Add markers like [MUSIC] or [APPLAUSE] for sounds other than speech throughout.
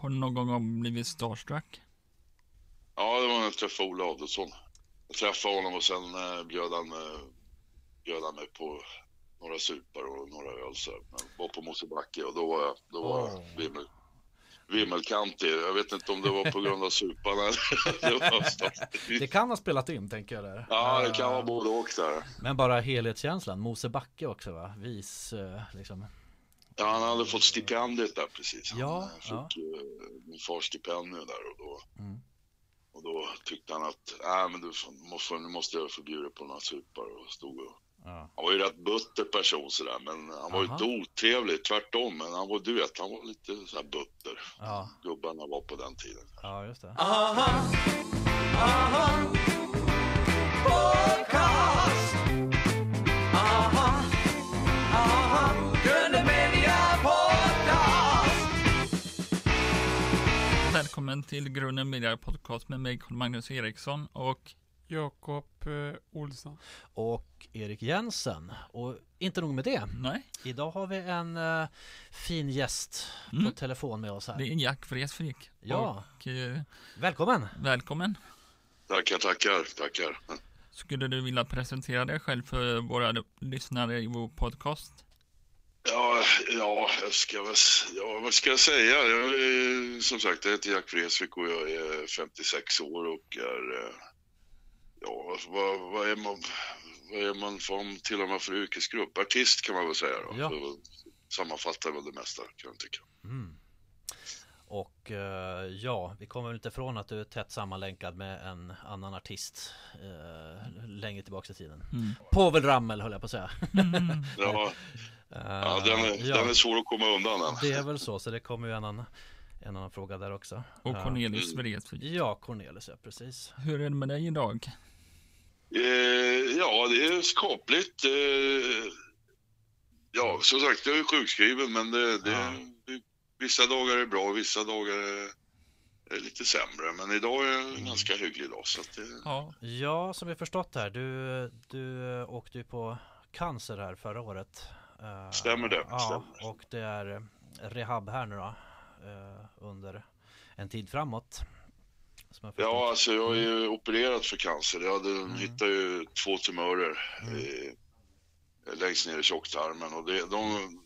Har du någon gång blivit starstruck? Ja, det var när jag träffade Ola Adolfsson. Jag träffade honom och sen eh, bjöd, han, eh, bjöd han mig på några supar och några öl. Så här. Men var på Mosebacke och då var jag, då var jag Åh. vimmel, vimmelkantig. Jag vet inte om det var på grund av suparna eller [LAUGHS] det var Det kan ha spelat in tänker jag där. Ja, det kan vara både och där. Men bara helhetskänslan, Mosebacke också va? Vis eh, liksom. Ja, han hade fått stipendiet där precis. Han Ja, eh, fick ja. ju min fars stipendium där och då, Mm. och då tyckte han att nej, men du måste, nu måste jag förbjuda på några supar och stod och Ja. Han var ju rätt butter person sådär, men han var ju Aha. inte otrevlig, tvärtom. Men han var, du vet, han var lite såhär butter. Ja. Gubbarna var på den tiden. ja, just det. Välkommen till Grunden Media Podcast med mig Carl-Magnus Eriksson och Jakob eh, Olsson. Och Erik Jensen. Och inte nog med det. nej, Idag har vi en eh, fin gäst Mm. på telefon med oss här. det är Jack Vreeswijk. Ja. Och eh, Välkommen! välkommen. Tackar, tackar, tackar. Skulle du vilja presentera dig själv för våra lyssnare i vår podcast? Ja, ja, jag ska, väl ja, vad ska jag säga? Jag är, som sagt, jag heter Jack Vreeswijk och jag är 56 år och är... eh, Ja, vad, vad är man... Vad är man för, tillhör man för yrkesgrupp? Artist kan man väl säga då. Ja. Sammanfattar väl det mesta kan jag tycka. Mm. Och eh, ja, vi kommer inte ifrån att du är tätt sammanlänkad med en annan artist eh, längre tillbaka i tiden. Mm. Povel Ramel höll jag på att säga. Ja, [LAUGHS] Eh, ja, den, är, ja, den är svår att komma undan. Den. Det är väl så, så det kommer ju en annan, en annan fråga där också. Och Eh, Cornelius Vreeswijk. Ja, Cornelius, ja precis. Hur är det med dig idag? Eh, ja, det är skapligt. Eh, ja, som sagt, jag är sjukskriven, men det, det, Ja. vissa dagar är bra, vissa dagar är, är lite sämre. Men idag är en ganska hygglig dag. Så att det, Ja, Ja, som vi förstått här, du, du åkte ju på cancer här förra året. Eh, Stämmer det, Ja, stämmer. och det är eh, rehab här nu då. eh, under en tid framåt. Ja, alltså jag är ju opererad för cancer. Jag hade, Mm. hittade ju två tumörer i, längst ner i tjocktarmen. Och det, de,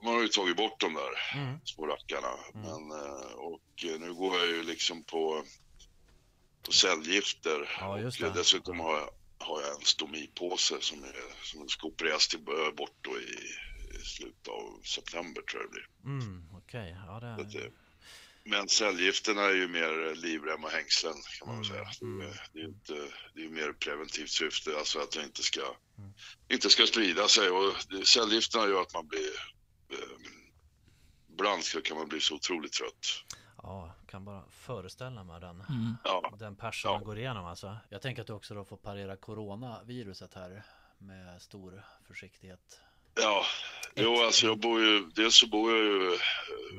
de har ju tagit bort de där Mm. små rackarna. Mm. Men, och nu går jag ju liksom på, på cellgifter. Ja, och dessutom har jag, har jag en stomipåse som, är, som ska opereras till, eh, bort då i, i slutet av september tror jag det blir. Mm, Okej, ja det eh, Men cellgifterna är ju mer livrem och hängslen kan man väl Mm, säga. mm. Det, är- det inte, det är mer preventivt syfte, alltså att det inte ska, Mm. inte ska sprida sig. Och det, cellgifterna gör att man blir, eh, ibland kan man bli så otroligt trött. Ja, kan bara föreställa mig den, mm. Den passion Ja. går igenom alltså. Jag tänker att du också då får parera coronaviruset här med stor försiktighet. ja. Jo, alltså jag bor ju, dels så bor jag ju eh,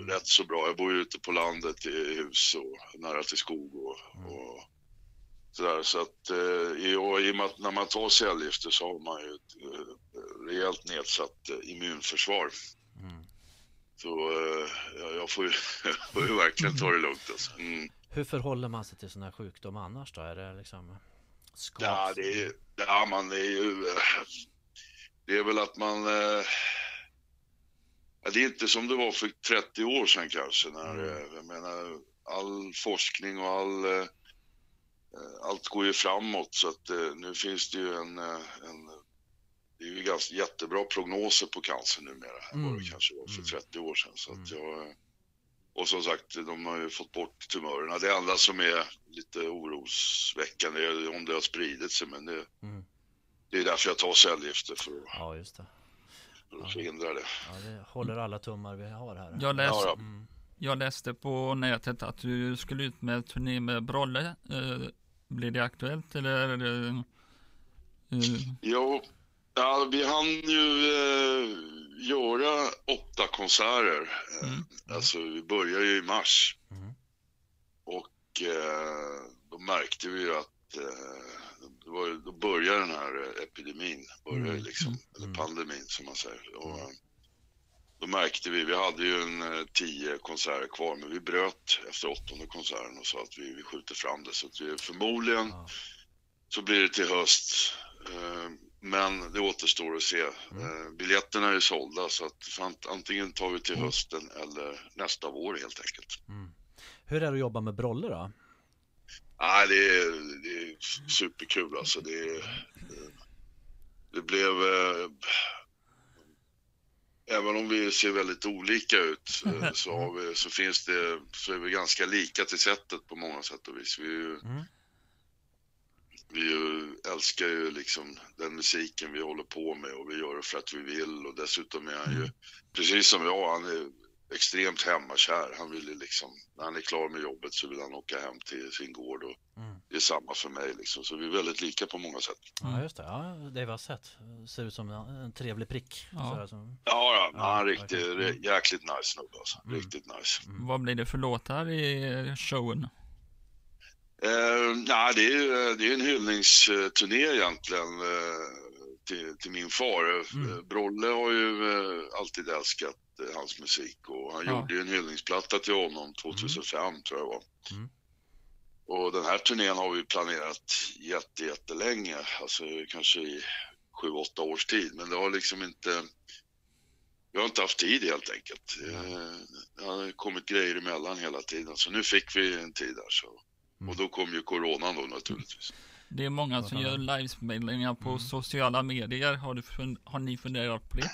rätt så bra. Jag bor ju ute på landet i hus och nära till skog och, och sådär. Så att eh, i, och i och med att när man tar cellgifter så har man ju ett eh, rejält nedsatt immunförsvar. Mm. Så eh, ja, jag får ju, jag [LAUGHS] får ju verkligen ta det lugnt alltså. Mm. Hur förhåller man sig till sån här sjukdom annars då? Är det liksom skap... Ja, det är, ja, man är ju... eh, Det är väl att man... eh, Ja, det är inte som det var för 30 år sedan kanske. När, Mm. jag menar, all forskning och all... Allt går ju framåt så att nu finns det ju en... en det är ju ganska jättebra prognoser på cancer numera än vad Mm. det kanske var för Mm. 30 år sedan. Så att Mm. jag, och som sagt, de har ju fått bort tumörerna. Det enda som är lite orosväckande är om det har spridit sig, men det, Mm. det är därför jag tar cellgifter för att, Ja, just det. för att förhindra det. Ja, det håller alla tummar vi har här. Jag, läs, Ja, ja. Mm. jag läste på nätet att du skulle ut med turné med Brolle. Eh, blir det aktuellt eller? Eh, Jo, ja, vi hann ju eh, göra åtta konserter. Eh, Mm. Alltså, vi började ju i mars Mm. och eh, då märkte vi ju att eh, var, då började den här eh, epidemin, började Mm. liksom, Mm. eller pandemin som man säger. Och, Mm. då märkte vi, vi hade ju en eh, tio konserter kvar, men vi bröt efter åttonde konserten och sa att vi, vi skjuter fram det. Så att vi, förmodligen så blir det till höst. Eh, Men det återstår att se. Eh, Biljetterna är ju sålda så att antingen tar vi till hösten eller nästa vår helt enkelt. Mm. Hur är det att jobba med Brolle då? Nej, det är, det är superkul alltså. Det, det blev... eh, Även om vi ser väldigt olika ut eh, [LAUGHS] så, vi, så finns det, så är vi ganska lika till sättet på många sätt och vis. Vi, är ju- Mm. Vi ju, älskar ju liksom den musiken vi håller på med och vi gör det för att vi vill och dessutom är han ju, precis som jag, han är extremt hemmakär. Han vill ju liksom, när han är klar med jobbet så vill han åka hem till sin gård och Mm. det är samma för mig liksom. Så vi är väldigt lika på många sätt. Ja just det, ja, det vi har sett. Ser ut som en trevlig prick. Ja. Som... Ja, ja, Ja, han är riktigt, jäkligt nice snubbe alltså. Mm. Riktigt nice. Vad blir det för låtar i showen? Eh, nej, det är, det är en hyllningsturné egentligen eh, till, till min far. Mm. Eh, Brolle har ju eh, alltid älskat eh, hans musik och han Ja. gjorde ju en hyllningsplatta till honom 2005 tror jag var. Mm. Och den här turnén har vi planerat jätte, jättelänge, alltså kanske i sju, åtta års tid. Men det har liksom inte, vi har inte haft tid helt enkelt. Eh, Det har kommit grejer emellan hela tiden. Så nu fick vi en tid där. Så. Och då kom ju coronan då naturligtvis. Det är många som gör livespelningar på Mm. sociala medier. Har, du har ni funderat på det?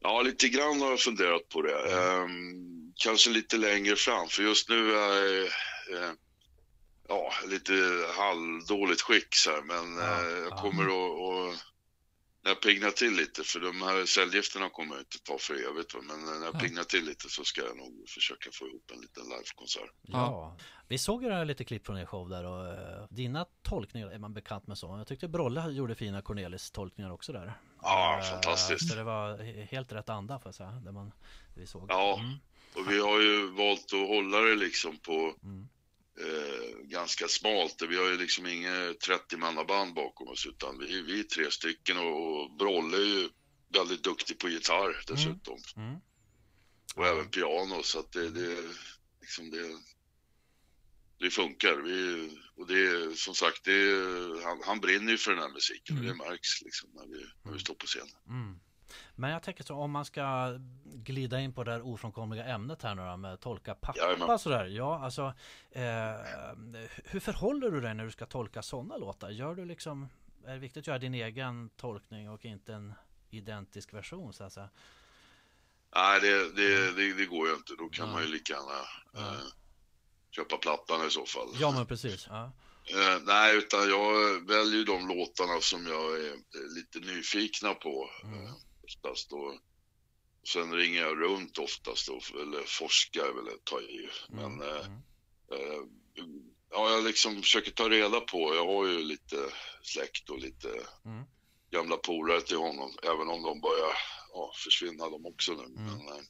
Ja, lite grann har jag funderat på det. Ehm, kanske lite längre fram, för just nu är eh, ja, lite halvdåligt skick så här, men Ja, eh, jag ja. kommer att, att när jag piggnar till lite, för de här cellgifterna kommer jag inte ta för evigt, men när jag Ja. piggnar till lite så ska jag nog försöka få ihop en liten livekonsert. Ja. Vi såg ju där lite klipp från er show där och eh, dina tolkningar är man bekant med så. Jag tyckte Brolle gjorde fina Cornelis tolkningar också där. Ja, Eh, fantastiskt. Så det var he- helt rätt anda får jag säga. Det man, vi såg. Ja. Mm. Och vi har ju valt att hålla det liksom på Mm. Eh, ganska smalt. Vi har ju liksom inget 30-mannaband bakom oss utan vi, vi är tre stycken och, och Brolle är ju väldigt duktig på gitarr dessutom. Mm. Och även piano så att det, det liksom det, det funkar. Vi, och det är som sagt, det han, han brinner ju för den här musiken och Mm. det märks liksom när vi, när vi står på scen. Mm. Men jag tänker så om man ska glida in på det här ofrånkomliga ämnet här nu då, med tolka pappa Jajamän. sådär. Ja, alltså eh, hur förhåller du dig när du ska tolka sådana låtar? Gör du liksom, är det viktigt att göra din egen tolkning och inte en identisk version så att säga? Nej, det, det, det, det går ju inte. Då kan Ja. man ju lika gärna Ja. eh, köpa plattan i så fall. Ja men precis. Ja. [LAUGHS] Eh, nej, utan jag väljer de låtarna som jag är eh, lite nyfikna på Mm. Eh, oftast. Och sen ringer jag runt oftast, och, eller forskar väl ett ta i. Men eh, Mm. eh, ja, jag liksom försöker ta reda på. Jag har ju lite släkt och lite Mm. gamla polare till honom, även om de börjar ja, försvinna de också nu. Mm. Men,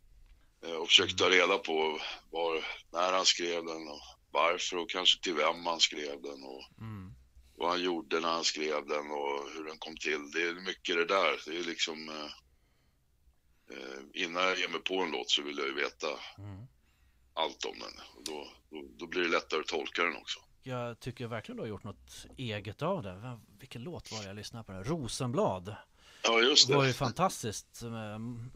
eh, och försöker ta reda på var, när han skrev den och varför och kanske till vem han skrev den. Och, Mm. vad han gjorde när han skrev den och hur den kom till. Det är mycket det där. Det är liksom... Eh, eh, innan jag ger mig på en låt så vill jag ju veta Mm. allt om den. Och då, då, då blir det lättare att tolka den också. Jag tycker verkligen du har gjort något eget av det. Vilken låt var det jag lyssnade på? Nu? Rosenblad. Ja, just Det var ju det. fantastiskt med mm,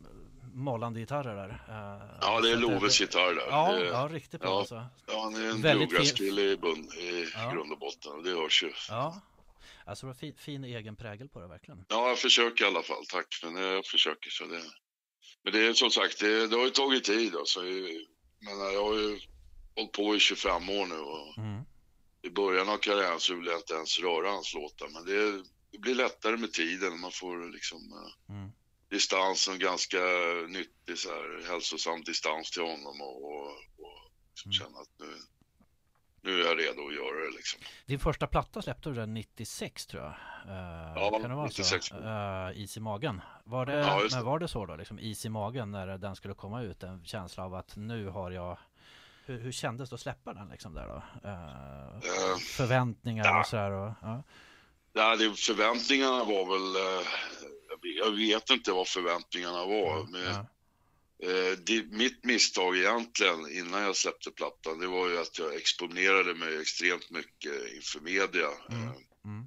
malande gitarrer där. Eh, Ja, det är Loves gitarr där. Ja, det, ja, riktigt bra ja. alltså. ja, han är en bluegrass-kille i, bund, i Ja. grund och botten och det hörs ju. Ja, alltså det var fin, fin egen prägel på det verkligen. Ja, jag försöker i alla fall. Tack, men jag försöker. Så det... Men det är som sagt, det, det har ju tagit tid. Alltså. Men jag har ju hållit på i 25 år nu och Mm. i början av karriären så ville jag inte ens röra hans låtar. Men det, det blir lättare med tiden. Man får liksom eh, Mm. distans, en ganska nyttig så här, hälsosam distans till honom och, och, och liksom Mm. känna att nu, nu är jag redo att göra det liksom. Din första platta släppte du den 96 tror jag. Eh, Ja, kan det vara 96. så? Uh, is i magen. Var det, Ja, men var det så då? Liksom, is i magen när den skulle komma ut? En känsla av att nu har jag hur, hur kändes det att släppa den liksom där då? Eh, Eh, förväntningar ja. och sådär och, ja. Ja, det, förväntningarna var väl... Eh, jag vet- inte vad förväntningarna var. Men. Eh, det, mitt misstag egentligen innan jag släppte plattan, det var ju att jag exponerade mig extremt mycket inför media. Mm. Eh, Mm.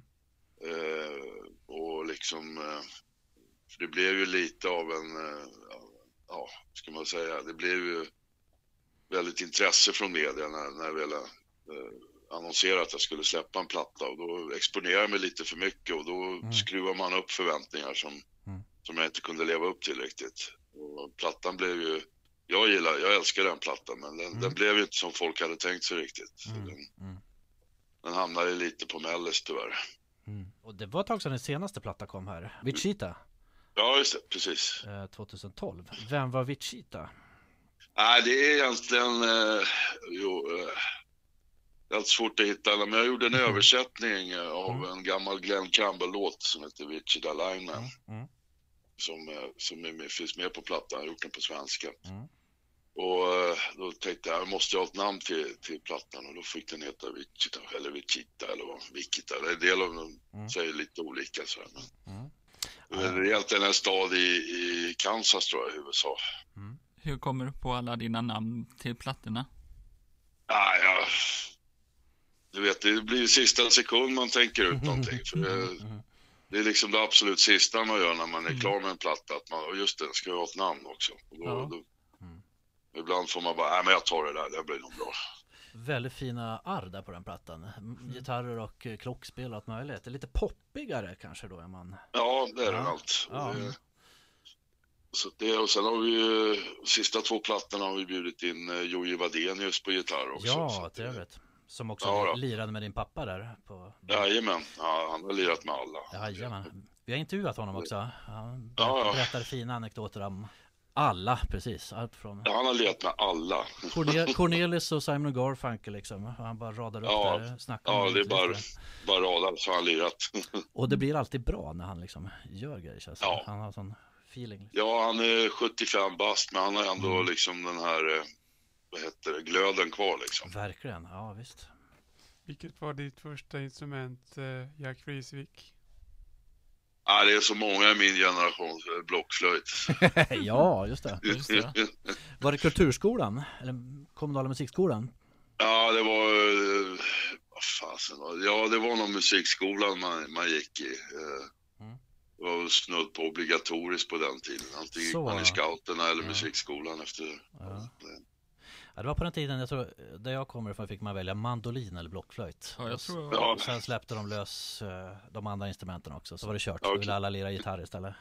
Eh, och liksom, eh, det blev ju lite av en, eh, ja, ska man säga, det blev ju väldigt intresse från media när, när jag ville eh, annonsera att jag skulle släppa en platta och då exponerade jag mig lite för mycket och då skruvar man upp förväntningar som, Mm. som jag inte kunde leva upp till riktigt. Och plattan blev ju, jag gillar, jag älskar den plattan men den, den blev ju inte som folk hade tänkt sig riktigt. Mm. Den, Mm. den hamnade lite på mellis tyvärr. Mm. Och det var ett tag sedan din senaste platta kom här. Vichita, Ja, just det, precis. eh, 2012. Vem var Vichita? Nej, det är egentligen... Eh, jo, eh, det är alltid svårt att hitta alla, men jag gjorde en [LAUGHS] översättning eh, av en gammal Glenn Campbell-låt som heter Wichita Lineman. Mm. Som, som är med, finns med på plattan, jag har gjort den på svenska. Mm. Och eh, då tänkte jag, jag måste ha ett namn till, till plattan och då fick den heta Wichita, eller Wichita eller vad, Wichita. En del av dem Mm. säger lite olika så här, men Mm. Det är egentligen en stad i, i Kansas tror jag, i USA. Hur kommer du på alla dina namn till plattorna? Ah, ja. Du vet, det blir sista sekund man tänker ut [LAUGHS] någonting. För det, Mm. Det är liksom det absolut sista man gör när man är klar med en platta. Att man, just det, ska jag ha ett namn också. Och då, Ja. då, Mm. ibland får man bara, nej men jag tar det där, det blir nog bra. Väldigt fina arr där på den plattan. M- Gitarrer och eh, klockspel och allt möjligt. Det är lite poppigare kanske då än man... Ja, det är Ja. det allt. Och Ja. Det, så det, och sen har vi ju, sista två plattorna har vi bjudit in eh, Jojje Wadenius på gitarr också. så Ja, att det- trevligt. Som också Ja, lirade med din pappa där på... Jajamän, ja, han har lirat med alla. Jajamän. Vi har intervjuat honom också. Han Ja, ja. fina anekdoter om alla, precis. Allt från Ja, han har lirat med alla. Cornel- [LAUGHS] Cornelis och Simon Garfunkel liksom. Han bara radar upp Ja, där. Snackar Ja, det är bara, bara radar så har han lirat. [LAUGHS] Och det blir alltid bra när han liksom gör grejer. det. Ja. Han har sån feeling. Ja, han är 75 bast, men han har ändå Mm. liksom den här, eh, vad heter det, glöden kvar liksom. Verkligen, ja visst. Vilket var ditt första instrument, eh, Jack Friesvik? Ja, det är så många i min generation, blockflöjt. [LAUGHS] ja, just det. Just det. Var det Kulturskolan? Eller Kommunala musikskolan? ja, det var, eh, vad fasen var det? Ja, det var någon musikskolan man, man gick i. eh. Mm. Det var snudd på obligatoriskt på den tiden. Antingen gick man i scouterna eller Ja. musikskolan efter. Ja. Ja, det var på den tiden, jag tror, där jag kommer ifrån fick man välja mandolin eller blockflöjt. Ja, jag tror Ja. Sen släppte de lös eh, de andra instrumenten också, så var det kört. Då Okej. ville alla lira gitarr istället.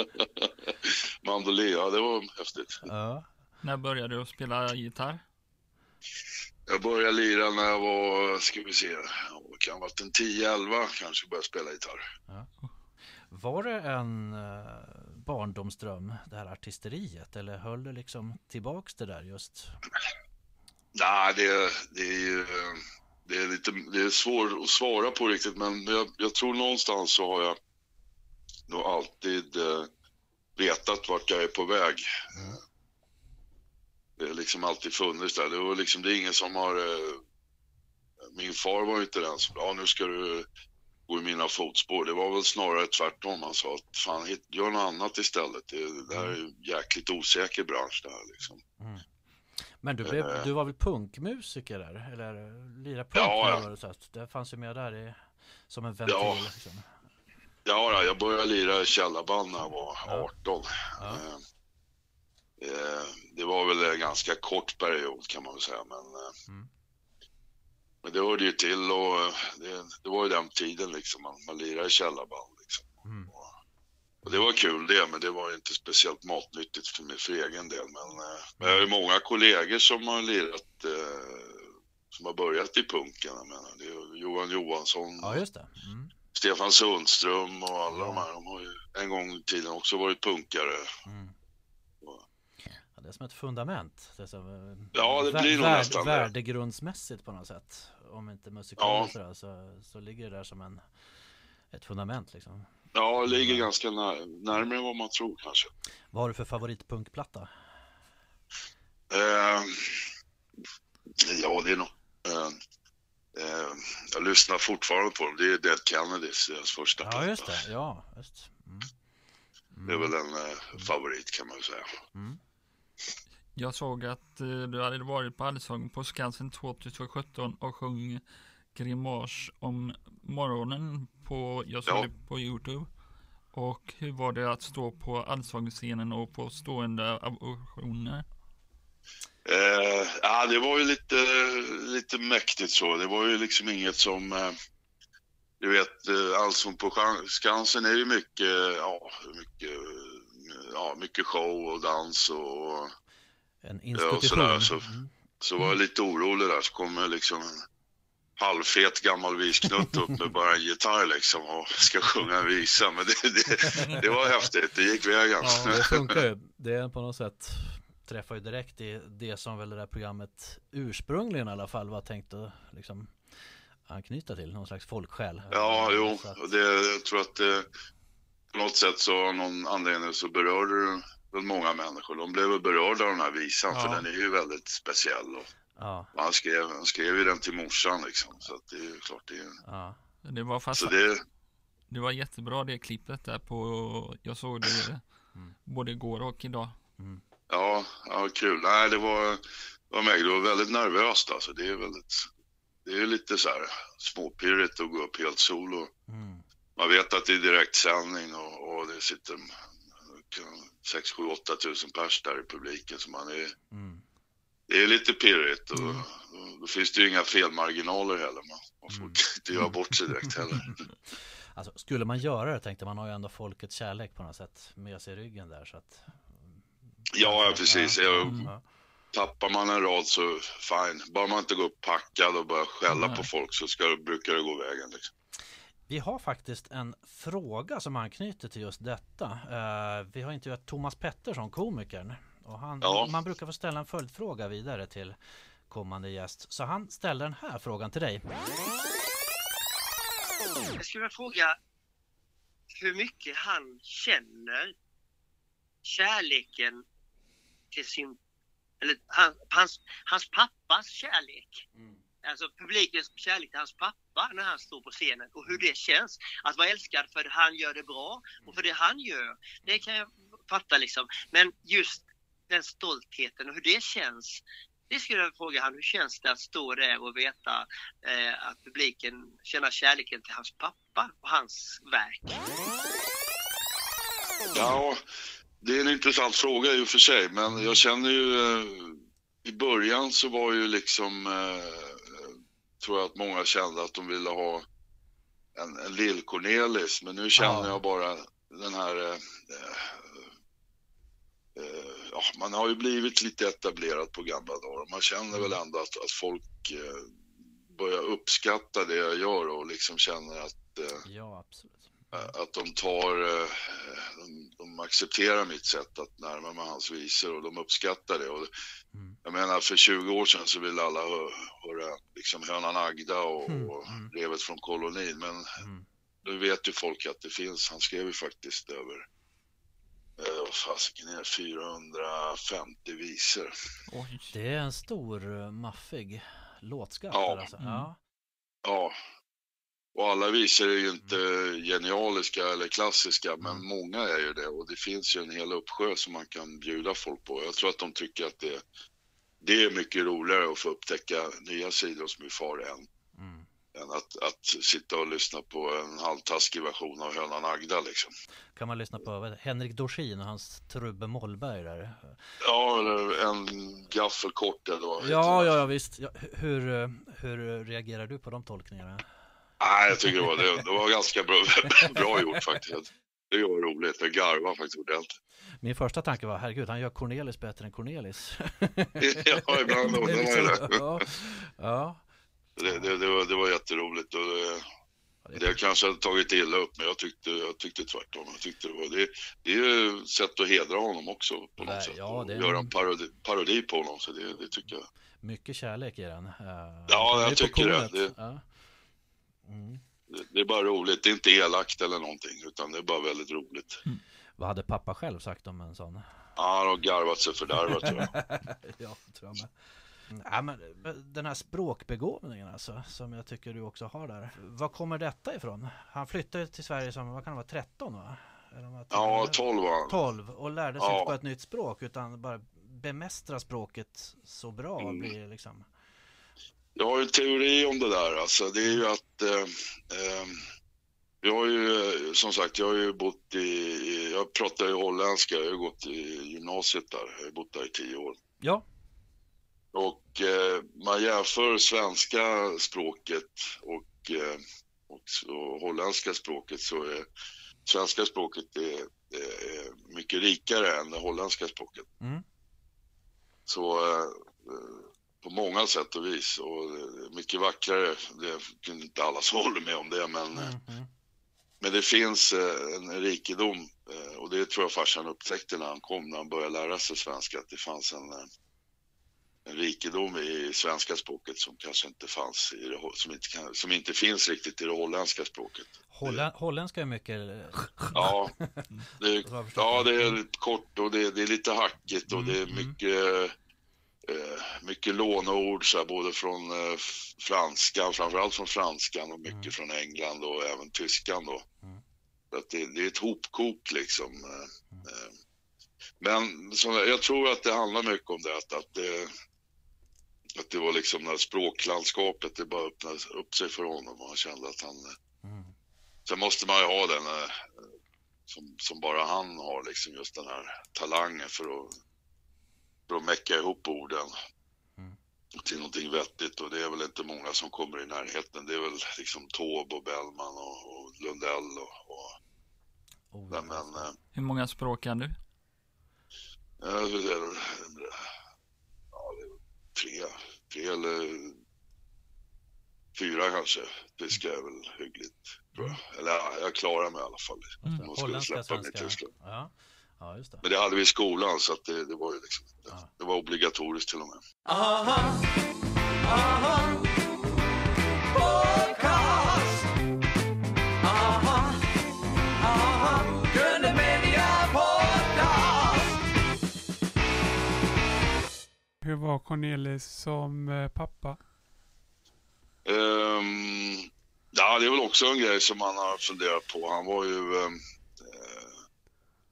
[LAUGHS] Mandolin, ja det var häftigt. Ja. När började du spela gitarr? Jag började lira när jag var, ska vi se, jag kan ha varit en 10-11 kanske började spela gitarr. Var det en eh, barndomsdröm, det här artisteriet? Eller höll du liksom tillbaks det där just? Nej, det, det är ju det är lite det är svårt att svara på riktigt, men jag, jag tror någonstans så har jag nog alltid eh, vetat vart jag är på väg. Det har liksom alltid funnits där. Det, var liksom, det är ingen som har... Eh, min far var ju inte den som ja nu ska du gå i mina fotspår. Det var väl snarare tvärtom. Han sa att fan, hit, gör något annat istället. Det, det här är en jäkligt osäker bransch det här liksom. Men du, blev, Eh. du var väl punkmusiker där? Eller lira punk? Ja, ja. så att det fanns ju med där i, som en ventil. Ja. Liksom. Ja, jag började lira i källarband när jag var Ja. 18. Ja. Eh, eh, det var väl en ganska kort period kan man väl säga. Men, eh, Mm. Men det hörde ju till och eh, det, det var ju den tiden liksom. Man, man lirade i källarband. Liksom. Mm. Och det var kul det, men det var inte speciellt matnyttigt för mig för egen del. Men, eh, men jag har ju många kollegor som har lirat, eh, som har börjat i punken. Jag menar, det är Johan Johansson, Ja. Mm. Stefan Sundström och alla Ja. de här. De har ju en gång i tiden också varit punkare. Mm. Ja, det är som ett fundament. Det är som, eh, Ja, det blir nog värd- nästan. Värdegrundsmässigt på något sätt. Om inte musikaliskt sådär, så, så ligger det där som en, ett fundament liksom. Ja, det ligger ganska när, närmare vad man tror kanske. Vad har du för favoritpunkplatta? Eh, ja, det är nog... Eh, eh, jag lyssnar fortfarande på dem. Det är Dead Kennedys, deras första Ja, platta. just det. Ja, just. Mm. Det är väl en eh, favorit kan man säga. Mm. Jag såg att eh, du hade varit på Allsång på Skansen 2017 och sjöng Grimas om morgonen på, jag såg Ja. det på Youtube. Och hur var det att stå på Allsångsscenen och få stående ovationer? Eh, ja, det var ju lite, lite mäktigt så. Det var ju liksom inget som... Eh, du vet, eh, Allsång på Skan- Skansen är ju mycket, ja, mycket, ja, mycket show och dans och... En Ja, och institution. sådär, så- Mm. Så var jag lite orolig där, så kommer liksom en halvfet gammal visknutt upp med bara en gitarr liksom och ska sjunga en visa. Men det, det, det var häftigt, det gick vägen. Ja, det [LAUGHS] funkar ju. Det är på något sätt träffar ju direkt i det som väl det där programmet ursprungligen i alla fall var tänkt att liksom anknyta till, någon slags folksjäl. Ja, jo, att- och det, jag tror att det, på något sätt så av någon anledning så berörde det väl många människor. De blev väl berörda av den här visan Ja. för den är ju väldigt speciell. Och Ja, han, skrev, han skrev ju den till morsan liksom, så att det är ju klart det är... ja. Det var fast, Så det, det var jättebra det klippet där på, jag såg det Mm. både igår och idag. ja, ja kul. Nej, det var, det var. Det var väldigt nervöst alltså. Det är väldigt, det är lite så här småpirrigt att gå upp helt solo. Mm. Man vet att det är direktsändning och, och det sitter 6, 7, 8 tusen pers där i publiken. Så man är, Mm. det är lite pirrigt och Mm. då, då finns det ju inga felmarginaler heller. Man, man får Mm. [LAUGHS] inte göra bort sig direkt heller. [LAUGHS] Alltså, skulle man göra det tänkte man har ju ändå folkets kärlek på något sätt med sig i ryggen där så att Ja, ja precis. Mm. Tappar man en rad så fine. Bara man inte går upp packad och börjar skälla Nej. på folk så ska, brukar det gå vägen. Liksom. Vi har faktiskt en fråga som anknyter till just detta. Eh, vi har intervjuat Thomas Pettersson, komikern. Och han, Ja. Man brukar få ställa en följdfråga vidare till kommande gäst. Så han ställer den här frågan till dig. Jag skulle vilja fråga hur mycket han känner kärleken till sin, eller han, hans, hans pappas kärlek. Alltså publikens kärlek till hans pappa när han står på scenen och hur det känns. Att vara älskad för att han gör det bra och för det han gör. Det kan jag fatta liksom. Men just den stoltheten och hur det känns. Det skulle jag vilja fråga han. Hur känns det att stå där och veta eh, att publiken känner kärleken till hans pappa och hans verk? Ja, det är en intressant fråga i och för sig, men jag känner ju... Eh, I början så var ju liksom... Eh, tror jag att många kände att de ville ha en, en lill-Cornelis, men nu känner Ja. jag bara den här... Eh, eh, ja, man har ju blivit lite etablerad på gamla dagar. Man känner väl ändå att, att folk eh, börjar uppskatta det jag gör och liksom känner att eh, Ja, absolut. att de tar, eh, de, de accepterar mitt sätt att närma mig hans visor och de uppskattar det. Och Mm. jag menar för 20 år sedan så ville alla hö- höra liksom hönan Agda och, Mm, och mm. brevet från kolonin. Men Mm. nu vet ju folk att det finns, han skrev ju faktiskt över eh, vad fasiken är det, 450 visor. Oj. Det är en stor eh, maffig låtskatt. Ja. Alltså. Ja. Ja. Och alla visor är ju inte genialiska eller klassiska, men Mm. många är ju det. Och det finns ju en hel uppsjö som man kan bjuda folk på. Jag tror att de tycker att det, det är mycket roligare att få upptäcka nya sidor hos min far än, Mm. än att, att sitta och lyssna på en halvtaskig version av Hönan Agda liksom. Kan man lyssna på? Henrik Dorsin och hans Trubbe Mollberg där. Ja, eller en gaffel kort. Ja, ja, ja visst. Ja, hu- hur, hur reagerar du på de tolkningarna? Nej, jag tycker det var, det, det var ganska bra, [LAUGHS] bra gjort faktiskt. Det var roligt. Jag garvade faktiskt ordentligt. Min första tanke var, herregud, han gör Cornelis bättre än Cornelis. [LAUGHS] Ja, ibland undrar man ju det. ja, ja. Det, det, det, var, det var jätteroligt och det, Ja, det kanske hade tagit illa upp men jag tyckte, jag tyckte tvärtom. Jag tyckte det, var, det, det är ju ett sätt att hedra honom också på något Nej, sätt. ja, det göra en- parodi, parodi på honom så det, det tycker jag. Mycket kärlek i den. Eh, Ja, jag tycker det. Det- Ja. Mm. Det, det är bara roligt. Det är inte elakt eller någonting utan det är bara väldigt roligt. Vad hade pappa själv sagt om en sån? Ja, han har garvat sig fördärvat tror jag. [LAUGHS] ja, tror jag med. Ja, men eh, den här språkbegåvningen alltså, som jag tycker du också har där. Var kommer detta ifrån? Han flyttade till Sverige som, vad kan det vara, 13 va? Eller vad Ja, tänker du? 12 var han. 12 och lärde sig Ja. inte bara ett nytt språk utan bara bemästra språket så bra Mm. blir liksom. Jag har ju en teori om det där. Alltså, det är ju att... Eh, eh, jag har ju, som sagt, jag har ju bott i... Jag pratar ju holländska. Jag har gått i gymnasiet där. Jag har bott där i tio år. Ja, Och eh, man jämför svenska språket och, eh, och, och holländska språket så är svenska språket är, är mycket rikare än det holländska språket. Mm. Så eh, på många sätt och vis och eh, mycket vackrare. Det kunde inte alla som [LAUGHS] håller med om det men, mm, men det finns eh, en rikedom och det tror jag farsan upptäckte när han kom, när han började lära sig svenska, att det fanns en, en rikedom i svenska språket som kanske inte fanns i det, som inte, kan, som inte finns riktigt i det holländska språket. Hollän, holländska är mycket... [LAUGHS] Ja, det, ja, det. är kort och det, det är lite hackigt och Mm, det är mm. mycket, eh, mycket låneord så här, både från eh, franskan, framförallt från franskan och mycket Mm. från England och även tyskan då. Mm. Så att det, det är ett hopkok liksom. eh, eh. Men så, jag tror att det handlar mycket om det, att, att det, att det var liksom här språklandskapet, det bara öppnade upp sig för honom och han kände att han Mm. Sen måste man ju ha den som, som bara han har, liksom just den här talangen för att, för att mäcka ihop orden Mm. till någonting vettigt och det är väl inte många som kommer i närheten. Det är väl liksom Taube och Bellman och, och Lundell och, och Oh, men, men eh, Hur många språk kan du? ja, det är, ja, det är tre, tre eller fyra kanske. Tyska är väl hyggligt, tror jag. Eller ja, jag klarar mig i alla fall. Mm. Om de skulle släppa mig i. Tyskland. Ja. Ja, just det. Men det hade vi i skolan så att det, det var ju liksom, Ja. det var obligatoriskt till och med. Hur var Cornelis som eh, pappa? Ehm, ja, det är väl också en grej som man har funderat på. Han var ju, eh,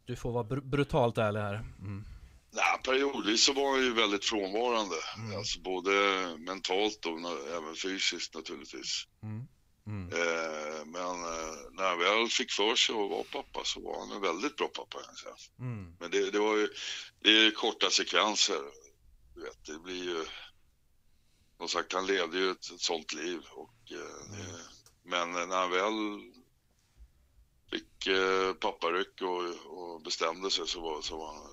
Du får vara br brutalt ärlig här. Mm. nej, periodvis så var han ju väldigt frånvarande. Mm. Alltså både mentalt och även fysiskt naturligtvis. Mm. Mm. Eh, men eh, när han väl fick för sig att vara pappa så var han en väldigt bra pappa. kan jag säga. Mm. Men det, det var ju, det är korta sekvenser. Du vet, det blir ju... Som sagt, han levde ju ett, ett sånt liv. Och, eh, det, men när han väl eh, papparyck och, och bestämde sig så var, så var han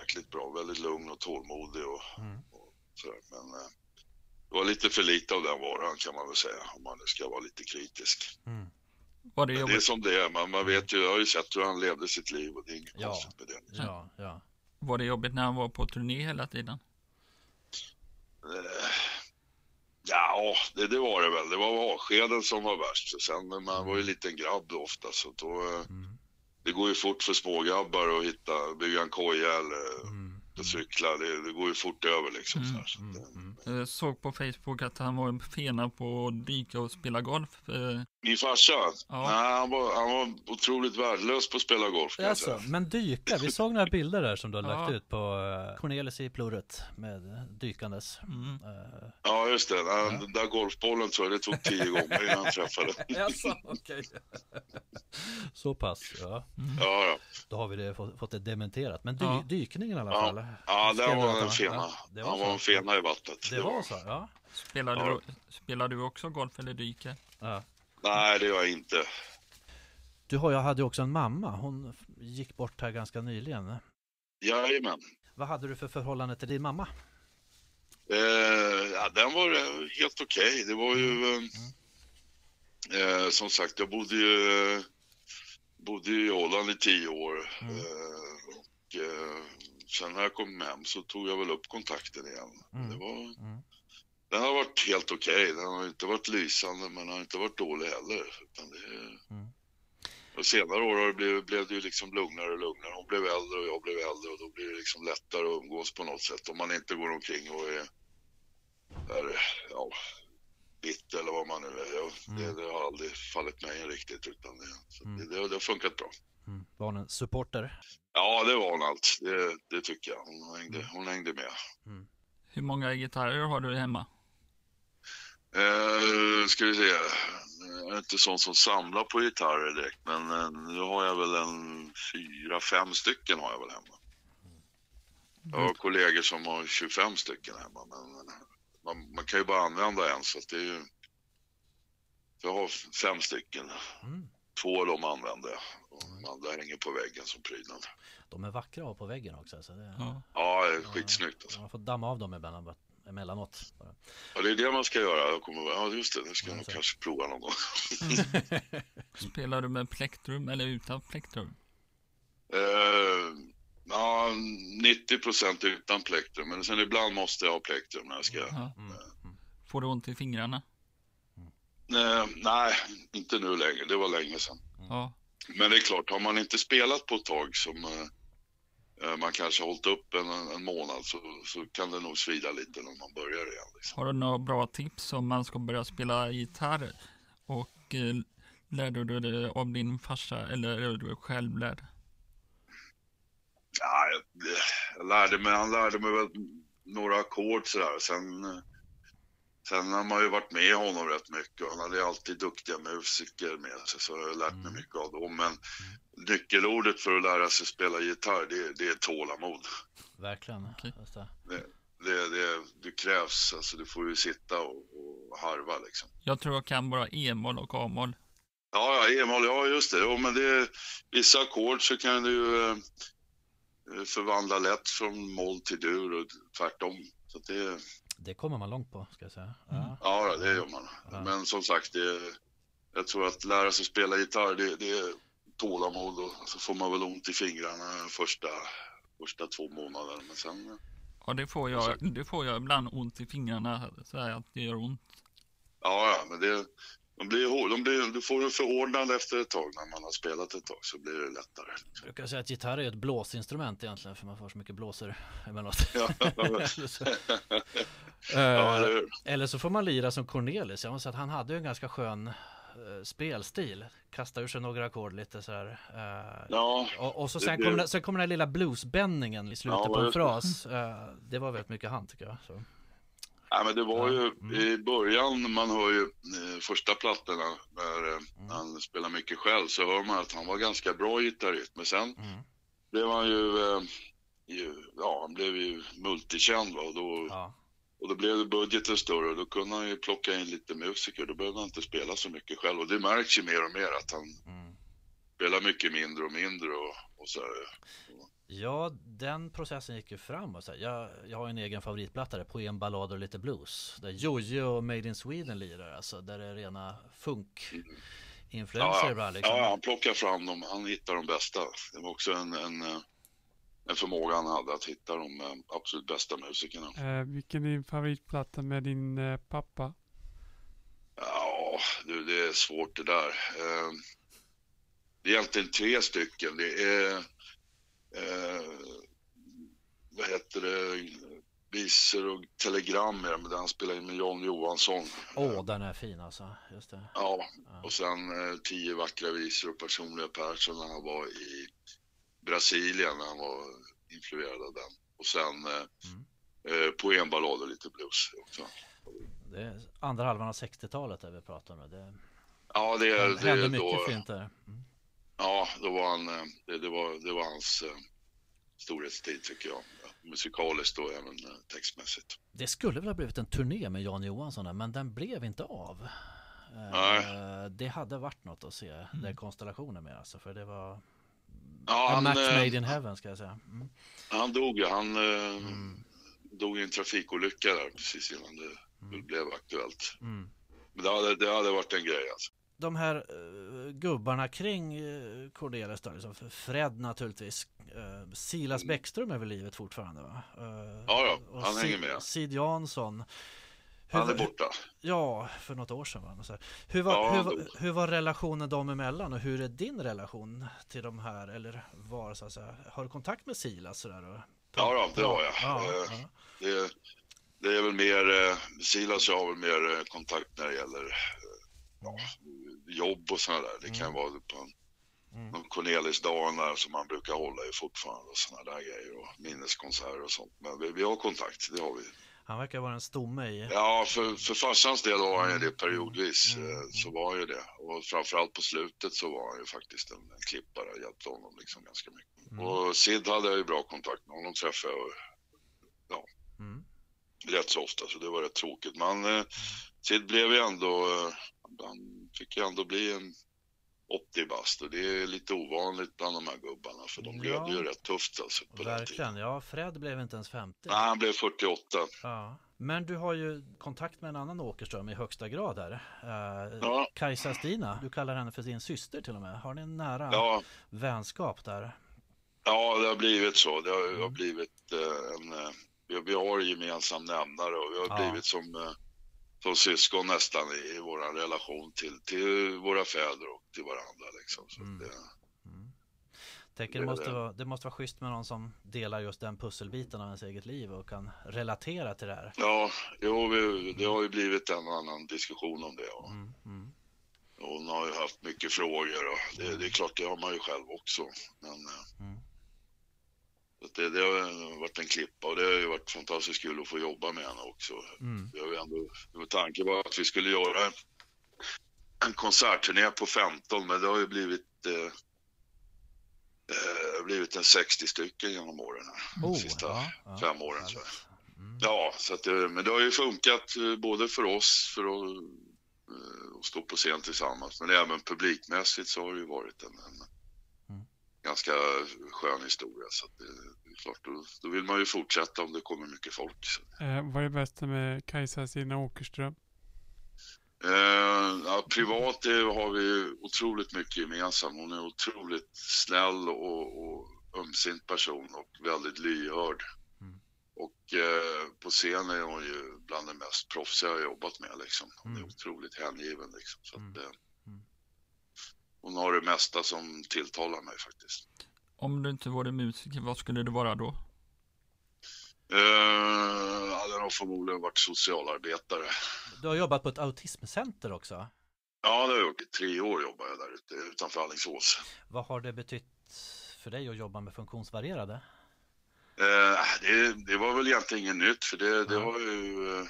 jäkligt bra. Väldigt lugn och tålmodig och, Mm. och sådär. Men eh, det var lite för lite av den varan kan man väl säga. Om man nu ska vara lite kritisk. Mm. Var det Men det är som det är. Man, man vet ju, jag har ju sett hur han levde sitt liv och det är inget Ja. konstigt med det. Ja, ja. var det jobbigt när han var på turné hela tiden? Eh, Ja, det, det var det väl. Det var avskeden som var värst. Sen, men man var ju en liten grabb ofta så då, eh, Mm. det går ju fort för smågrabbar att hitta, bygga en koja eller Mm. cykla. Det, det går ju fort över liksom. Mm, Så här, så Mm. att, eh, Mm. Jag såg på Facebook att han var fena på att dyka och spela golf. Eh, Min farsa, Ja. nej, han, var, han var otroligt värdelös på att spela golf Alltså, men dyka, vi såg några bilder där som du har Ja. lagt ut på uh, Cornelis i plurret med dykandes. Mm. Uh, Ja, just det. Den, den där golfbollen tror jag det tog tio gånger innan han träffade. [LAUGHS] Jaså, okej. [LAUGHS] Så pass, ja. Ja, ja. Då har vi det, fått, fått det dementerat. Men dy, Ja. dykningen i alla Ja. fall. ja du var en fena. ja, det var han så. var en fena i vattnet. Det var så, ja. Spelar, Ja. du, spelar du också golf eller dyker? ja. Nej, det gör jag inte. Du har, jag hade också en mamma, hon gick bort här ganska nyligen. Jajamän. Vad hade du för förhållande till din mamma? Eh, ja, den var eh, helt okej. Det var ju... Mm. Eh, eh, som sagt, jag bodde ju, bodde ju i Holland i tio år. Mm. Eh, och, eh, sen när jag kom hem så tog jag väl upp kontakten igen. Mm. Det var, Mm. Den har varit helt okej. Den har inte varit lysande men har inte varit dålig heller. Utan det, Mm. och senare år har det blivit, blev det ju liksom lugnare och lugnare. Hon blev äldre och jag blev äldre och då blir det liksom lättare att umgås på något sätt. Om man inte går omkring och är, är ja, bitter eller vad man nu är. Jag, Mm. det, det har aldrig fallit mig in riktigt utan det, så Mm. det, det, det har funkat bra. Mm. Var hon en supporter? Ja, det var hon allt. Det, det tycker jag. Hon hängde, hon hängde med. Hur många gitarrer har du hemma? Eh, ska vi se. Jag är inte sån som samlar på gitarrer direkt, men eh, nu har jag väl en fyra, fem stycken har jag väl hemma. Jag har kollegor som har 25 stycken hemma, men eh, man, man kan ju bara använda en så att det är ju... Jag har fem stycken. Mm. Två av dem använder jag och de andra hänger på väggen som prydnad. De är vackra att ha på väggen också. Så det, Ja. Ja, det är skitsnyggt alltså. Man får damma av dem emellan, emellanåt. bara. Ja, det är det man ska göra. Jag kommer, ja, just det. Det ska jag Ja, nog kanske prova någon gång. [LAUGHS] [LAUGHS] Spelar du med plektrum eller utan plektrum? Eh, ja, 90 procent utan plektrum, men sen ibland måste jag ha plektrum när jag ska... Ja. Mm. Får du ont i fingrarna? Eh, nej, inte nu längre. Det var länge sedan. Ja. Men det är klart, har man inte spelat på ett tag som man kanske har hållit upp en, en månad så, så kan det nog svida lite när man börjar igen. Liksom. Har du några bra tips om man ska börja spela gitarr? Och eh, lärde du det av din farsa eller är du själv lärd? Ja, jag, jag lärde mig, han lärde mig väl några ackord sådär. Sen, eh, sen har man ju varit med honom rätt mycket och han hade alltid duktiga musiker med sig så jag har lärt mig Mm. mycket av dem. Men nyckelordet för att lära sig spela gitarr det, det är tålamod. Verkligen. Just det. Det, det, det krävs, alltså du får ju sitta och, och harva liksom. Jag tror jag kan bara e-moll och a-moll. Ja, ja, e-moll, ja just det. Jo, men det vissa ackord så kan du ju eh, förvandla lätt från moll till dur och tvärtom. Så det, det kommer man långt på, ska jag säga. Mm. Ja. ja, det gör man. Ja. Men som sagt, det, jag tror att lära sig spela gitarr, det, det är tålamod och så får man väl ont i fingrarna första, första två månaderna. Men sen, Ja, det får jag, det får jag ibland ont i fingrarna. Så här att det gör ont. ja, ja, men det, de blir, de blir, du får en förordnad efter ett tag när man har spelat ett tag så blir det lättare. Jag brukar säga att gitarr är ett blåsinstrument egentligen, för man får så mycket blåsor emellanåt. Ja, [LAUGHS] Eller så- [LAUGHS] ja, Eh, eller så får man lira som Cornelis. Jag måste säga att han hade ju en ganska skön eh, spelstil. Kasta ur sig några ackord lite så här. eh, Ja, och, och så det sen den- sen kommer den här lilla bluesbändningen i slutet Ja, på en det. fras. Eh, det var väldigt mycket han tycker jag. Så. Ja, men det var ju Mm. i början, man hör ju eh, första plattorna när eh, Mm. han spelar mycket själv så hör man att han var ganska bra gitarrist. Men sen Mm. blev han ju, eh, ju ja han blev ju multikänd va? Och, då, Ja. och då blev budgeten större och då kunde han ju plocka in lite musiker. Då behövde han inte spela så mycket själv och det märks ju mer och mer att han Mm. spelar mycket mindre och mindre och, och så här. Ja, den processen gick ju framåt. Så här, Jag, jag har en egen favoritplatta där, Poem, ballad och lite blues. Där Jojo och Made in Sweden lirar, alltså där det är rena funk-influenser Ja, ibland. Liksom. Ja, han plockar fram dem, han hittar de bästa. Det var också en, en, eh, en förmåga han hade att hitta de eh, absolut bästa musikerna. Eh, vilken är din favoritplatta med din eh, pappa? Ja, du, det är svårt det där. Eh, Det är egentligen tre stycken. Det är, eh, vad heter det, visor och telegram men den spelar in med Jan Johansson. Åh, den är fin alltså. Just det. Ja, Ja. och sen eh, tio vackra visor och personliga Persson när han var i Brasilien, när han var influerad av den. Och sen eh, Mm. eh, poemballad och lite blues också. Det är andra halvan av 60-talet där vi pratar nu. Det, Ja, det, det det hände mycket då, fint där. Mm. Ja, då var han, eh, det, det, var, det var hans eh, storhetstid tycker jag. Musikaliskt och även eh, textmässigt. Det skulle väl ha blivit en turné med Jan Johansson men den blev inte av. Nej. Det hade varit något att se den konstellationen med alltså, för det var Ja, a han, match made in heaven ska jag säga. Mm. han dog ju. Han Mm. dog i en trafikolycka där precis innan det Mm. blev aktuellt. Mm. Men det hade, det hade varit en grej alltså. De här eh, gubbarna kring uh, Cordelis då, liksom, Fred naturligtvis. Uh, Silas Bäckström är väl livet fortfarande va? Eh, Ja, ja, han hänger med. Sid Jansson. Hur Han är borta. Ja, för något år sedan. Va? Så. Hur, var, Ja, hur, hur var relationen dem emellan och hur är din relation till de här? Eller var så att säga, har du kontakt med Silas? Sådär, och Ja, då, det har jag. Ja, Eh, ja. Det, det är väl mer, eh, Silas har väl mer eh, kontakt när det gäller eh, ja, jobb och sådana där. Det kan Mm. vara på en Mm. Cornelisdagen där som man brukar hålla i fortfarande och sådana där grejer och minneskonserter och sånt. Men vi, vi har kontakt, det har vi. Han verkar vara en stomme i... Ja, för, för farsans del var han ju det periodvis. Mm. Mm. Så var ju det. Och framförallt på slutet så var han ju faktiskt en, en klippare. Hjälpte honom liksom ganska mycket. Mm. Och Sid hade jag ju bra kontakt med. Honom träffade jag ja, mm. rätt så ofta. Så det var rätt tråkigt. Men eh, Sid blev ju ändå... Eh, han fick ju ändå bli en 80 bast och det är lite ovanligt bland de här gubbarna för de blev ja. ju rätt tufft alltså. På Verkligen, ja Fred blev inte ens 50. Nej, han blev 48. Ja. Men du har ju kontakt med en annan Åkerström i högsta grad här. Uh, ja. Kajsa Stina, du kallar henne för din syster till och med. Har ni en nära ja. vänskap där? Ja, det har blivit så. Det har, mm. blivit uh, en... Uh, vi, vi har gemensam nämnare och vi har ja. blivit som som syskon nästan i, i vår relation till, till våra fäder och till varandra. Liksom. Så mm. det, mm. Tänker det, måste vara, det måste vara schysst med någon som delar just den pusselbiten av ens eget liv och kan relatera till det här. Ja, jo, vi, det har ju blivit en annan diskussion om det. Och, mm. Mm. Hon har ju haft mycket frågor och det, det, är klart, det har man ju själv också. Men, eh, mm. Det, det, har varit en klippa och det har ju varit fantastiskt kul att få jobba med henne också. Mm. Det har ändå, med tanke var att vi skulle göra en konsertturné på 15 men det har ju blivit eh, eh, blivit en 60 stycken genom åren. Oh, de sista ja, ja, fem åren. Så. Mm. Ja, så det, men det har ju funkat eh, både för oss för att, eh, att stå på scen tillsammans men även publikmässigt så har det ju varit en, en ganska skön historia. Så det, det, är klart, då, då, vill man ju fortsätta om det kommer mycket folk. Eh, vad är det bästa med Kajsa Sina Åkerström? Eh, ja, privat har vi otroligt mycket gemensamt. Hon är otroligt snäll och, och ömsint person och väldigt lyhörd. Mm. Och eh, på scen är hon ju bland det mest proffsiga jag jobbat med. Liksom. Hon är mm. otroligt hängiven. Liksom. Så mm. att, hon har det mesta som tilltalar mig faktiskt. Om du inte vore musiker, vad skulle du vara då? Uh, hade nog förmodligen varit socialarbetare. Du har jobbat på ett autismcenter också? Ja, det har jag gjort. Tre år jobbade jag där ute utanför Alingsås. Vad har det betytt för dig att jobba med funktionsvarierade? Uh, det, det, var väl egentligen inget nytt, för det, det har jag ju uh,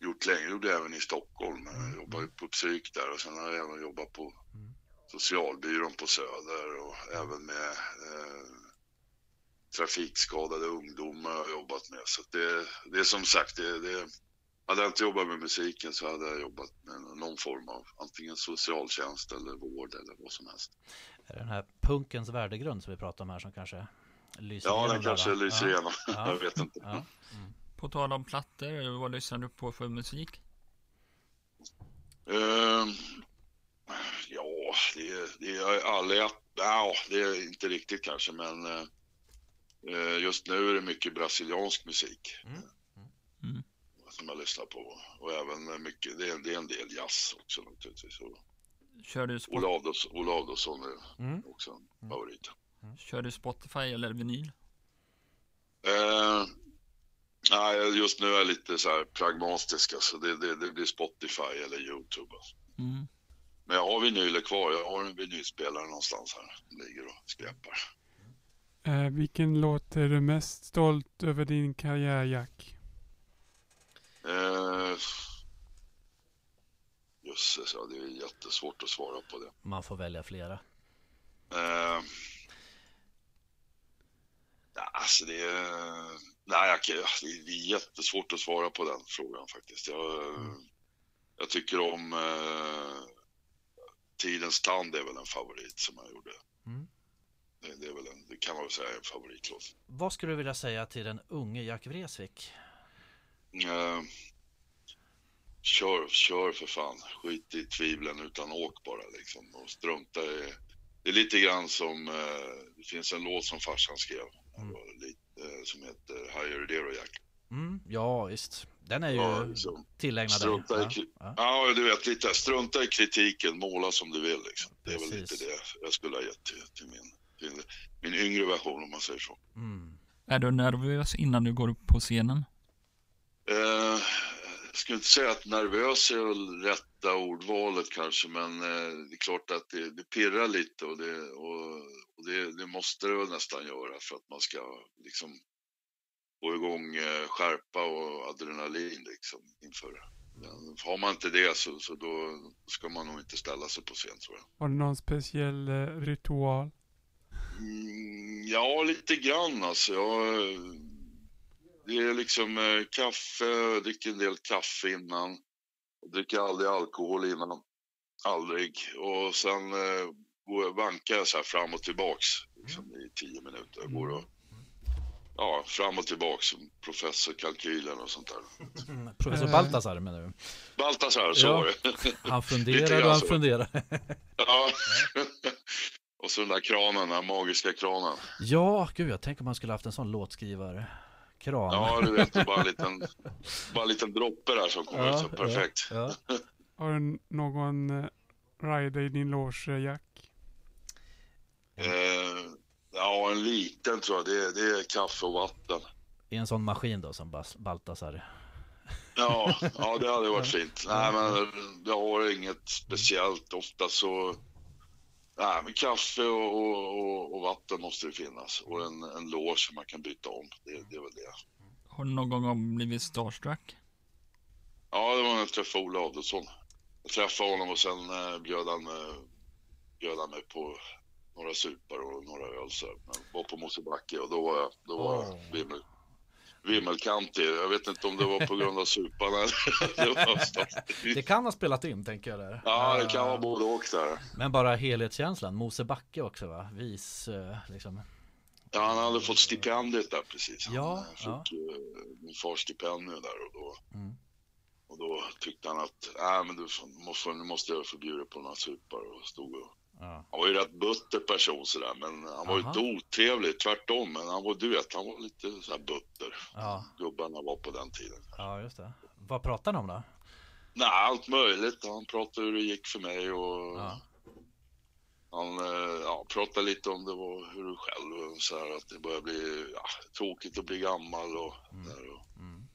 gjort länge. Jag gjorde även i Stockholm. Jag mm. jobbade på psyk där och sen har jag även jobbat på socialbyrån på Söder och även med eh, trafikskadade ungdomar har jag jobbat med. Så det, det är som sagt, det, det, hade jag inte jobbat med musiken så hade jag jobbat med någon form av antingen socialtjänst eller vård eller vad som helst. Är det den här punkens värdegrund som vi pratar om här som kanske lyser ja, igenom? Ja, den kanske där, lyser ja. igenom. Ja. jag vet inte. Ja. Mm. På tal om plattor, vad lyssnar du på för musik? Uh, Ja, det, det är alla, ja, det är inte riktigt kanske, men eh, just nu är det mycket brasiliansk musik. Mm. Mm. Som jag lyssnar på. Och även mycket, det är, det är en del jazz också naturligtvis. Och Kör du Ola, Adolfsson, Ola Adolfsson är mm. också en mm. favorit. Mm. Kör du Spotify eller vinyl? Eh, nej, just nu är jag lite så här pragmatisk. Alltså. Det, det, det blir Spotify eller YouTube. Alltså. Mm. Men jag har vinyler kvar. Jag har en vinylspelare någonstans här. som ligger och skräpar. Eh, vilken låt är du mest stolt över din karriär, Jack? Eh, jösses, ja, det är jättesvårt att svara på det. Man får välja flera. Eh, alltså det är... Nej, jag, det är jättesvårt att svara på den frågan faktiskt. Jag, mm. jag tycker om eh, Tidens tand är väl en favorit som jag gjorde. Mm. Det, det, är väl en, det kan man väl säga är en favoritlåt. Vad skulle du vilja säga till den unge Jack Vreeswijk? Uh, kör, kör för fan. Skit i tvivlen utan åk bara liksom. Och strunta i... Det är lite grann som, uh, det finns en låt som farsan skrev. Mm. Lite, uh, som heter Higher Dero Jack. Mm, ja, visst. Den är ju ja, liksom. tillägnad strunta dig. I, ja. ja. du vet lite. Strunta i kritiken, måla som du vill. Liksom. Det är väl lite det jag skulle ha gett till, till min, till min yngre version om man säger så. Mm. Är du nervös innan du går upp på scenen? Eh, jag skulle inte säga att nervös är väl rätt rätta ordvalet kanske, men eh, det är klart att det, det pirrar lite och, det, och, och det, det måste det väl nästan göra för att man ska liksom få igång eh, skärpa och adrenalin liksom inför. Men har man inte det så, så då ska man nog inte ställa sig på scen tror jag. Har du någon speciell eh, ritual? Mm, ja, lite grann alltså. Jag, det är liksom eh, kaffe, jag dricker en del kaffe innan. Jag dricker aldrig alkohol innan. Aldrig. Och sen eh, går jag, vankar jag så här fram och tillbaks liksom, i tio minuter. Jag går och, ja, fram och tillbaks som professorkalkylen och sånt där. [LAUGHS] Professor. Baltasar menar du? Baltasar, så Ja. var det. Han [LAUGHS] funderar och han så. funderar. [LAUGHS] ja. och så den där kranen, den där magiska kranen. Ja, gud jag tänker om man skulle haft en sån låtskrivare. Kran. Ja, du vet, bara en liten, bara en liten droppe där som kommer ut. Så perfekt. Ja, ja. Har du någon eh, rider i din loge, Jack? Eh, ja, en liten tror jag. Det är, det är kaffe och vatten. I en sån maskin då som Baltasar. Ja, ja det hade varit fint. Nej, men jag har inget speciellt. Ofta så... Nej, men kaffe och, och, och, vatten måste det finnas. Och en, en loge som man kan byta om. Det, det är väl det. Har du någon gång blivit starstruck? Ja, det var när jag träffade Ola Adolfsson. Jag träffade honom och sen eh, bjöd, han, eh, bjöd han mig på några supar och några öl. Så här. Men var på Mosebacke och då var jag, då var jag vimmel, vimmelkantig. Jag vet inte om det var på grund av suparna eller [LAUGHS] det var Det kan ha spelat in tänker jag där. Ja, det kan vara både och där. Men bara helhetskänslan. Mosebacke också va? Vis eh, liksom. Ja, han hade fått stipendiet där precis. Han Ja, eh, fick ja. ju min fars stipendium där och då, Mm. och då tyckte han att nej, men du får- måste, nu måste jag förbjuda på några supar och stod och Ja. Han var ju rätt butter person sådär, men han var ju inte otrevlig, tvärtom. Men han var, du vet, han var lite såhär butter. Ja. Gubbarna var på den tiden. ja, just det. Vad pratar ni om då? Nej, allt möjligt. Han pratade hur det gick för mig och Ja. han eh, ja, pratade lite om det var hur du själv så här, att det börjar bli ja, tråkigt att bli gammal och, där, och Mm.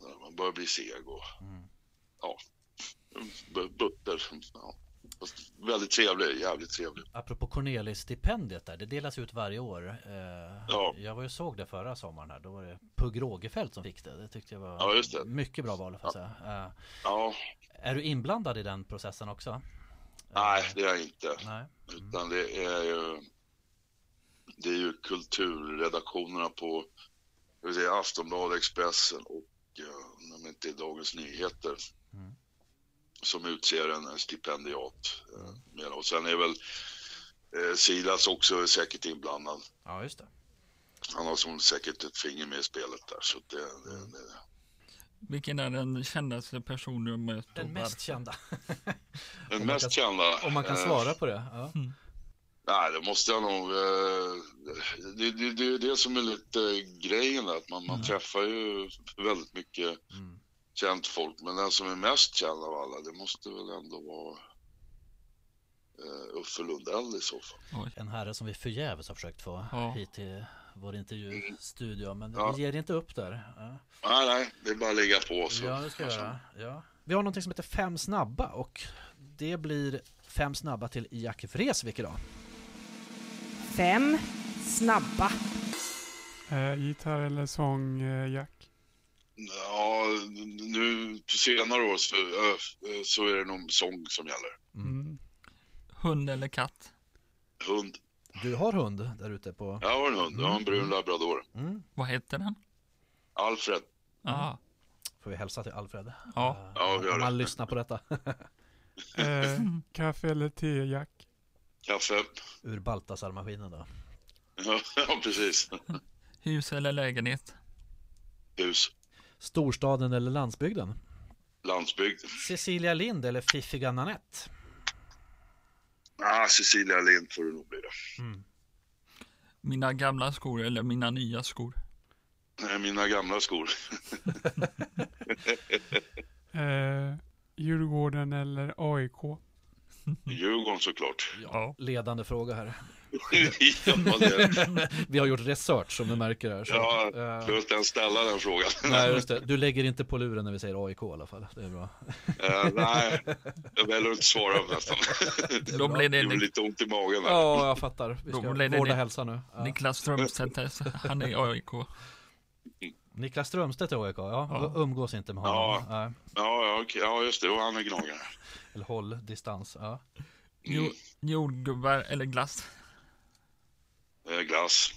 där, man börjar bli seg och Mm. ja, bu- butter. Ja. Väldigt trevlig, jävligt trevlig. Apropå Cornelis-stipendiet där, det delas ut varje år. Eh, Ja. Jag var ju såg det förra sommaren här, då var det Pugh Rogefeldt som fick det. Det tyckte jag var Ja, mycket bra val får jag säga. Eh, Ja, är du inblandad i den processen också? nej, det är jag inte. Nej. Utan det är ju, det är ju kulturredaktionerna på jag vill säga, Aftonbladet, Expressen och eh, om det inte är Dagens Nyheter Mm. Som utser en, en stipendiat. eh, med. Och sen är väl eh, Silas också säkert inblandad. Ja, just det. Han har som säkert ett finger med i spelet där. Så det, det, Mm. det, Vilken är den kändaste person du har mött? och [LAUGHS] Den mest kända. den mest kan- kända. Om man kan eh, svara på det. Ja. Nej, det måste jag nog... Eh, det, det, det är det som är lite grejen, att man, man träffar ju väldigt mycket Mm. Känt folk. Men den som är mest känd av alla, det måste väl ändå vara eh, Uffe Lundell i så fall. En herre som vi förgäves har försökt få Ja. hit till vår intervjustudio. Men Ja. vi ger inte upp där. Ja. Nej, nej, det är bara att ligga på. Så. Ja, det ska jag göra. Ja. Vi har någonting som heter Fem snabba och det blir Fem snabba till Jack Vreeswijk idag. Fem snabba. Eh, gitarr eller sång, eh, Jack? Ja, nu på senare år så, så är det nog sång som gäller. Mm. Hund eller katt? Hund. Du har hund där ute på... Jag har en hund, jag har en brun labrador. Mm. Vad heter den? Alfred. Ja, Får vi hälsa till Alfred? Ja. Ja, vi gör Om han lyssnar på detta. [LAUGHS] Eh, kaffe eller te, Jack? Kaffe. Ur Baltasar-maskinen då. [LAUGHS] ja, precis. hus eller lägenhet? Hus. Storstaden eller landsbygden? Landsbygd. Cecilia Lind eller Fiffiga Nanette? Ah, Cecilia Lind får det nog bli det. Mina gamla skor eller mina nya skor? Nej, mina gamla skor. [LAUGHS] Eh, Djurgården eller AIK? Djurgården såklart. Ja. Ledande fråga här. [LAUGHS] ja, [LAUGHS] Vi har gjort research som du märker här. Så, ja, eh, behöver inte ens ställa den frågan. nej, just det. [LAUGHS] Du lägger inte på luren när vi säger AIK i alla fall. Det är bra. Eh, nej, jag väljer att inte svara nästan. Blir Det gjorde lite ont i magen. Här. Ja, jag fattar. Vi Då ska vårda ni- hälsan nu. Ja. Niklas Strömstedt, han är AIK. Niklas Strömstedt i AIK, ja. Ja. Umgås inte med honom. Ja. Ja, ja, okej. ja, just det. Och han är gnagare. [LAUGHS] Eller håll distans. Ja. Jo, jordgubbar eller glass? Eh, glass,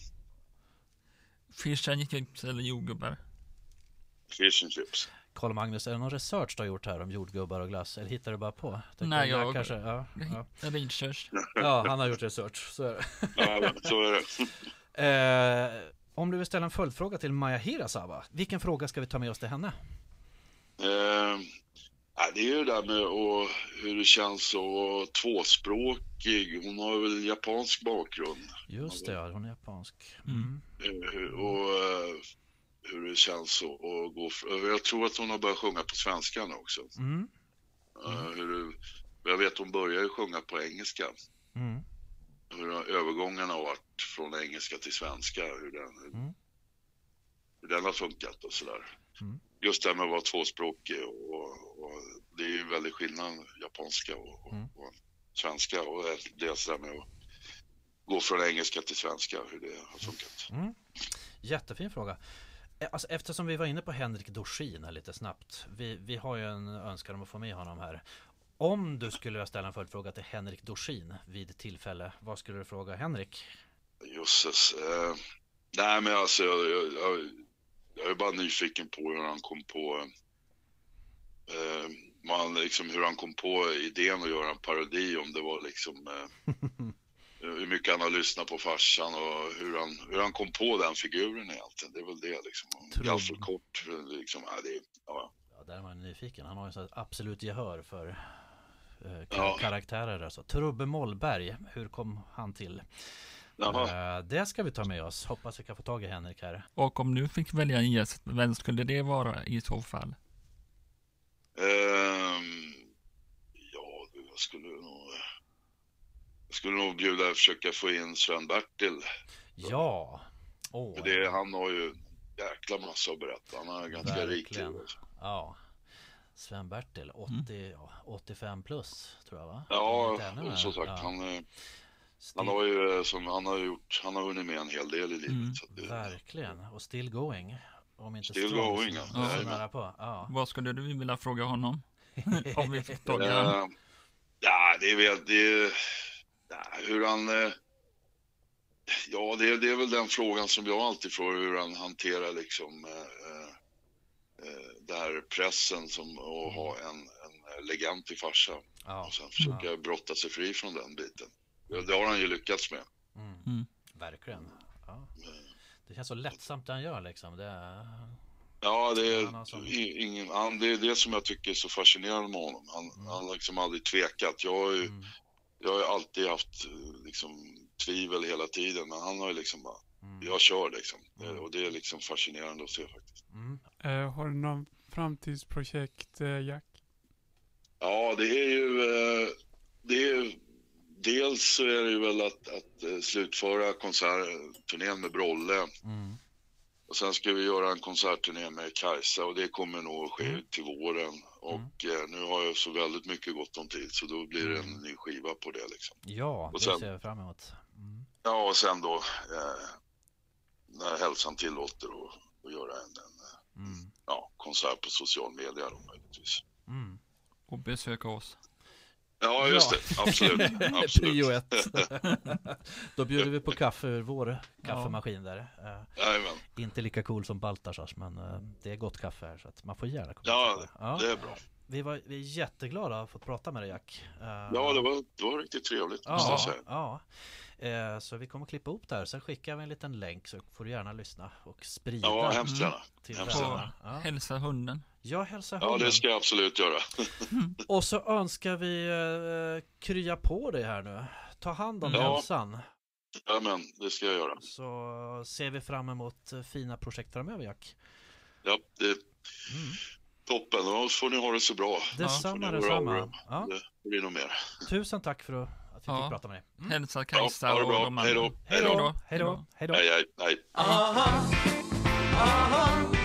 Fish and chips eller jordgubbar? fish and chips. Karl Magnus, är det någon research du har gjort här om jordgubbar och glass? Eller hittar du bara på? Tänkte Nej, jag- Kanske, ja, ja. Research. ja, han har gjort research. Så är det. Ja, så är det. [LAUGHS] Eh, om du vill ställa en följdfråga till Maja Hirasawa, vilken fråga ska vi ta med oss till henne? Eh, det är ju det där med och hur det känns att vara tvåspråkig. Hon har väl japansk bakgrund. Just det, ja, hon är japansk. Mm. Eh, hur- och eh, hur det känns att, att gå... för- Jag tror att hon har börjat sjunga på svenska nu också. Mm. Eh, hur jag vet hon började ju sjunga på engelska. Mm. Hur övergången har varit från engelska till svenska. Hur den, Mm. hur den har funkat och sådär. Mm. Just det här med att vara tvåspråkig och, och det är ju väldigt skillnad japanska och, Mm. och svenska och det där med att gå från engelska till svenska, hur det har funkat. Mm. Jättefin fråga. Eh, Alltså, eftersom vi var inne på Henrik Dorsin här lite snabbt. Vi, vi har ju en önskan om att få med honom här. Om du skulle ställa en följdfråga till Henrik Dorsin vid tillfälle, vad skulle du fråga Henrik? Jösses. Eh, nej men alltså jag, jag, jag, jag är bara nyfiken på hur han kom på eh, man, liksom, hur han kom på idén att göra en parodi om det var liksom eh, [LAUGHS] hur mycket han har lyssnat på farsan och hur han, hur han kom på den figuren egentligen. Det är väl det liksom. Gaffelkort, liksom. Ja, det, ja. Ja, där är man nyfiken. Han har ju så absolut gehör för Ja. karaktärer. Alltså. Trubbe Mollberg, hur kom han till? Jaha. Eh, det ska vi ta med oss. Hoppas vi kan få tag i Henrik här. Och om du fick välja en gäst, vem skulle det vara i så fall? Ehm, ja, du, jag skulle nog... Jag skulle nog bjuda, försöka få in Sven-Bertil. Ja! För det, han har ju en jäkla massa att berätta. Han är ganska rik. Verkligen. ja. Sven-Bertil, 80, ja, 85 plus tror jag va? Mm. Ja, som sagt, Ja. han, eh, Still, han har ju eh, som, han har gjort, han har hunnit med en hel del i livet. Mm. Det, Verkligen, och still going. Om inte Still strong, going, så- ja. så nära på. Ja. Vad skulle du vilja fråga honom? [LAUGHS] om vi fick tag i honom? Eh, ja, det är väl, det är, ja, hur han, ja det, är- det är väl den frågan som jag alltid får, hur han hanterar liksom eh, eh, det här pressen som att ha en, en legend till farsa Ja. och sen försöka brotta sig fri från den biten. Ja, Det har han ju lyckats med. Mm. Mm. Verkligen. Ja. Det känns så lättsamt det han gör liksom. Det är... Ja, det Han är, ingen, han, det är det som jag tycker är så fascinerande med honom. Han, Mm. har liksom aldrig tvekat. Jag har ju, Mm. jag har ju alltid haft eh, liksom, tvivel hela tiden, men han har ju liksom bara, Mm. jag kör liksom. Mm. Och det är liksom fascinerande att se faktiskt. Mm. Eh, har du någon framtidsprojekt, eh, Jack? Ja, det är ju, eh, det är ju dels så är det ju väl att, att eh, slutföra konsertturnén med Brolle. Mm. Och sen ska vi göra en konsertturné med Kajsa och det kommer nog att ske Mm. till våren. Och eh, nu har jag så väldigt mycket gott om tid så då blir det en Mm. ny skiva på det liksom. Ja, det sen- ser jag fram emot. Mm. Ja, och sen då eh, när hälsan tillåter och, och göra en, en Mm. Ja, konsert på social media då möjligtvis. Mm. Och besöka oss. Ja, just Ja. det. Absolut. [LAUGHS] Prio absolut. ett. [LAUGHS] Då bjuder vi på kaffe ur vår kaffemaskin där. Eh, Jajamän. inte lika cool som Baltasars, men eh, det är gott kaffe här så att man får gärna komma Ja, köpa. Det är bra. Vi, var, vi är jätteglada att ha fått prata med dig Jack. Eh, Ja, det var, det var riktigt trevligt måste jag Ja, säga. ja. Eh, så vi kommer klippa ihop där. Sen skickar vi en liten länk så får du gärna lyssna och sprida Ja, hemskt gärna. till hemskt gärna. Ja. Hälsa hunden. Ja, hunden. det ska jag absolut göra. [LAUGHS] Och så önskar vi eh, krya på dig här nu. Ta hand om Ja. hälsan. Jajamän, det ska jag göra. Så ser vi fram emot fina projekt framöver Jack. Ja, det Mm. Toppen. Då får ni ha det så bra. Detsamma, detsamma. Ja, Det blir nog mer. tusen tack för att vi Ja. fick prata med dig. Mm. Hälsa Ja, Kajsa ha det och de andra. Hej då. Hej då! Hej då! Hej då! Nej, nej, nej. aha, aha.